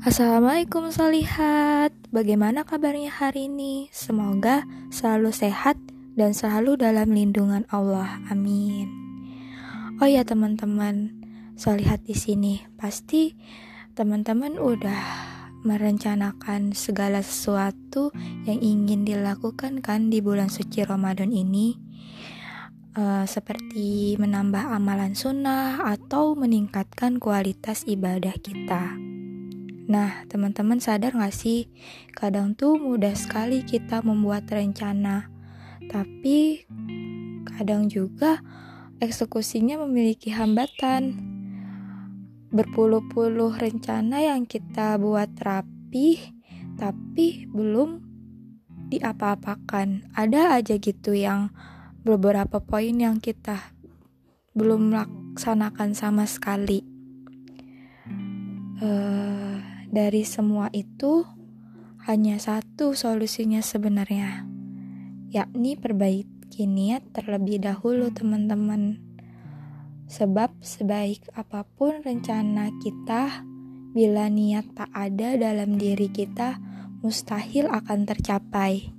Assalamualaikum Solihat Bagaimana kabarnya hari ini? Semoga selalu sehat dan selalu dalam lindungan Allah. Amin. Oh ya teman-teman. Solihat di sini. Pasti teman-teman udah merencanakan segala sesuatu yang ingin dilakukan kan di bulan suci Ramadan ini. Uh, seperti menambah amalan sunnah atau meningkatkan kualitas ibadah kita. Nah, teman-teman sadar gak sih? Kadang tuh mudah sekali kita membuat rencana, tapi kadang juga eksekusinya memiliki hambatan. Berpuluh-puluh rencana yang kita buat rapi, tapi belum diapa-apakan. Ada aja gitu yang beberapa poin yang kita belum melaksanakan sama sekali. Uh, dari semua itu, hanya satu solusinya sebenarnya, yakni perbaiki niat terlebih dahulu, teman-teman. Sebab, sebaik apa pun rencana kita, bila niat tak ada dalam diri kita, mustahil akan tercapai.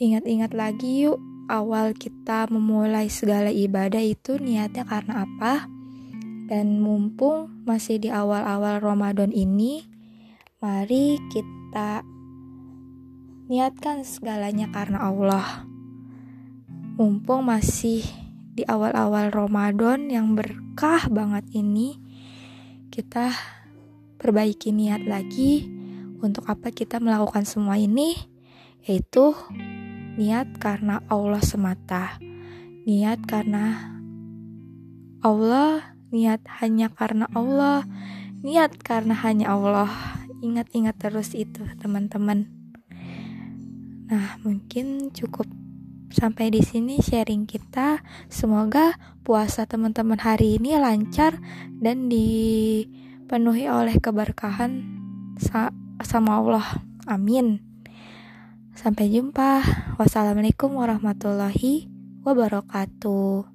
Ingat-ingat lagi, yuk, awal kita memulai segala ibadah itu niatnya karena apa? Dan mumpung masih di awal-awal Ramadan ini, mari kita niatkan segalanya karena Allah. Mumpung masih di awal-awal Ramadan yang berkah banget ini, kita perbaiki niat lagi untuk apa kita melakukan semua ini, yaitu niat karena Allah semata. Niat karena Allah niat hanya karena Allah, niat karena hanya Allah. Ingat-ingat terus itu, teman-teman. Nah, mungkin cukup sampai di sini sharing kita. Semoga puasa teman-teman hari ini lancar dan dipenuhi oleh keberkahan sama Allah. Amin. Sampai jumpa. Wassalamualaikum warahmatullahi wabarakatuh.